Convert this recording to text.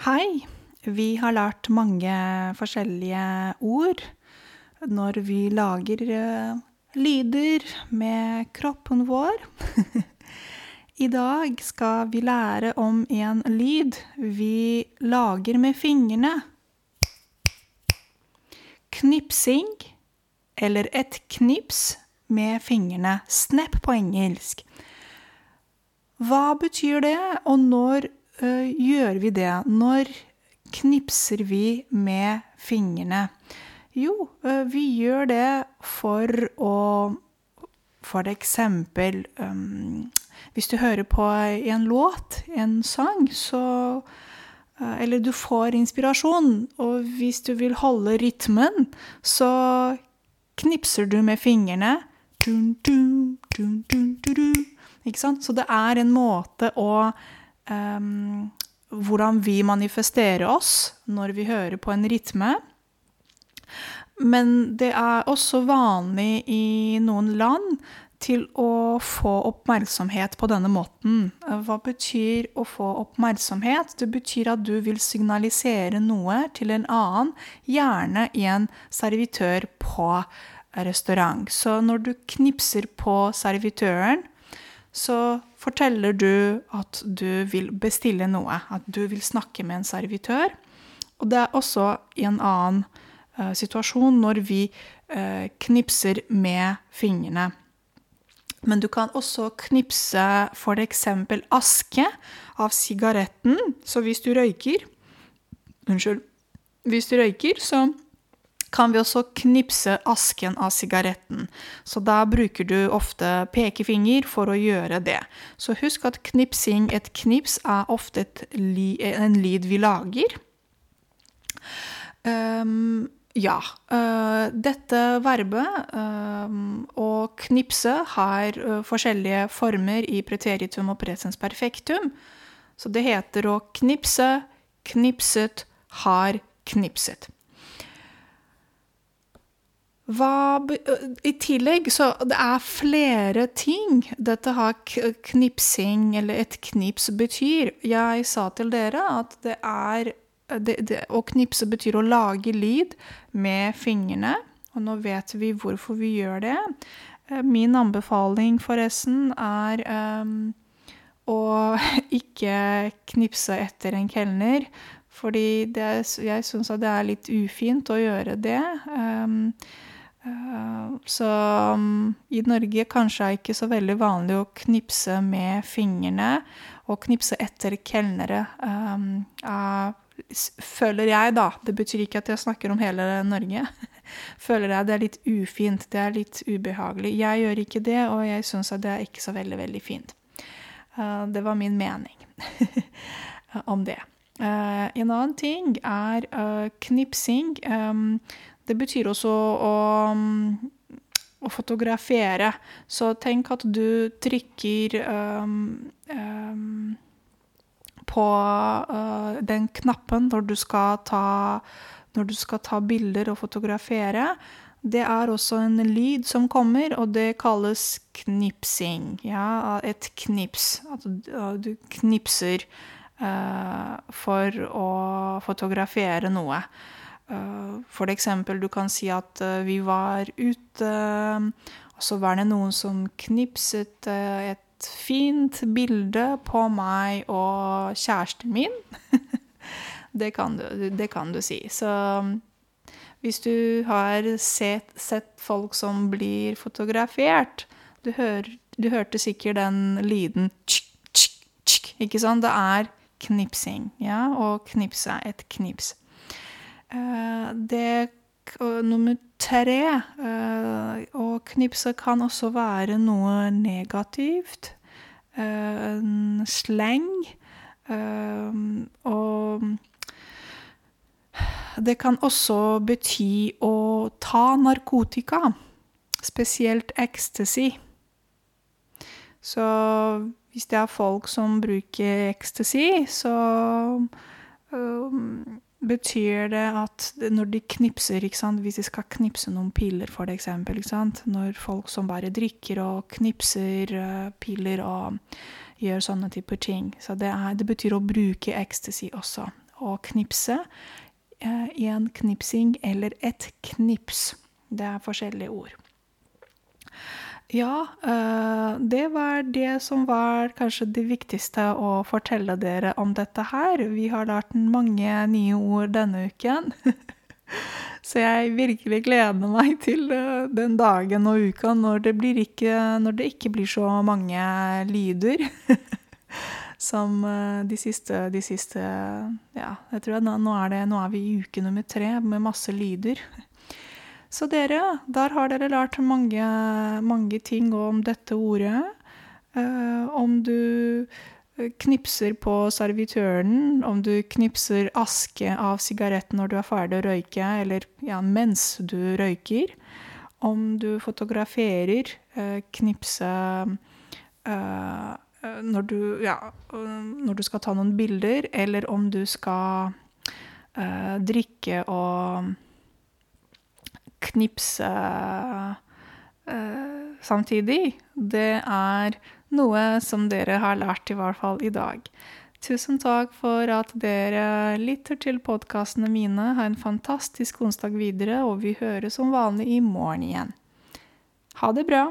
Hei! Vi har lært mange forskjellige ord når vi lager eh, lyder med kroppen vår. I dag skal vi lære om en lyd vi lager med fingrene. Knipsing, eller et knips med fingrene. Snap på engelsk. Hva betyr det, og når gjør vi det? Når knipser vi med fingrene? Jo, uh, vi gjør det for å For eksempel um, Hvis du hører på en låt, en sang, så Eller du får inspirasjon, og hvis du vil holde rytmen, så knipser du med fingrene. Dun, dun, dun, ikke sant? Så det er en måte å um, Hvordan vi manifesterer oss når vi hører på en rytme. Men det er også vanlig i noen land til å få oppmerksomhet på denne måten. Hva betyr å få oppmerksomhet? Det betyr at du vil signalisere noe til en annen, gjerne en servitør på restaurant. Så når du knipser på servitøren, så forteller du at du vil bestille noe, at du vil snakke med en servitør. Og det er også i en annen uh, situasjon når vi uh, knipser med fingrene. Men du kan også knipse f.eks. aske av sigaretten. Så hvis du røyker Unnskyld. Hvis du røyker, så kan vi også knipse asken av sigaretten. Så da bruker du ofte pekefinger for å gjøre det. Så husk at knipsing, et knips, er ofte en lyd vi lager. Um, ja. Uh, dette verbet, um, å knipse, har uh, forskjellige former i preteritum og presens perfektum. Så det heter å knipse, knipset, har knipset. Hva, I tillegg så det er flere ting dette har knipsing, eller et knips, betyr. Jeg sa til dere at det er det, det, Å knipse betyr å lage lyd med fingrene. Og nå vet vi hvorfor vi gjør det. Min anbefaling, forresten, er um, å ikke knipse etter en kelner. Fordi det, jeg syns det er litt ufint å gjøre det. Um, så um, i Norge kanskje er ikke så veldig vanlig å knipse med fingrene og knipse etter kelnere. Um, føler jeg, da, det betyr ikke at jeg snakker om hele Norge, føler jeg det er litt ufint, det er litt ubehagelig. Jeg gjør ikke det, og jeg syns det er ikke så veldig, veldig fint. Uh, det var min mening om det. Uh, en annen ting er knipsing. Det betyr også å, å fotografere. Så tenk at du trykker um, um, på uh, den knappen når du ta når du skal ta bilder og fotografere. Det er også en lyd som kommer, og det kalles knipsing. Ja, et knips. At du knipser uh, for å fotografere noe. Eh, for eksempel, du kan si at eh, vi var ute, og så var det noen som knipset eh, et fint bilde på meg og kjæresten min. det, kan du, det, kan du, si. Så hvis du har sett, sett folk som blir fotografert du, hør, du hørte sikkert den lyden tsk, tsk, tsk, Ikke sant? Det er knipsing. Ja, å knipse. Et knips. Eh, det Nummer tre eh, Å knipse kan også være noe negativt. Eh, en sleng. Og det kan også bety å ta narkotika, spesielt ecstasy. Så hvis det er folk som bruker ecstasy, så betyr det at når de knipser, hvis de skal knipse noen piler for eksempel, Når folk som bare drikker og knipser piler og gjør sånne typer ting. Så det, er, det betyr å bruke ecstasy også. å knipse. En knipsing eller et knips. Det er forskjellige ord. Ja, det var det som var kanskje det viktigste å fortelle dere om dette her. Vi har lært mange nye ord denne uken. Så jeg virkelig gleder meg til den dagen og uka når det, ikke, når det ikke blir så mange lyder. Som de siste, de siste Ja, jeg tror nå, nå, er det, nå er vi i uke nummer tre med masse lyder. Så dere, der har dere lært mange, mange ting om dette ordet. Uh, om du knipser på servitøren, om du knipser aske av sigaretten når du er ferdig å røyke, eller ja, mens du røyker. Om du fotograferer, uh, knipse uh, når du Ja, når du skal ta noen bilder, eller om du skal drikke og knipse uh, samtidig, det er noe som dere har lært, i hvert fall i dag. Tusen takk for at dere lytter til podkastene mine. Ha en fantastisk onsdag videre, og vi høres som vanlig i morgen igjen. Ha det bra!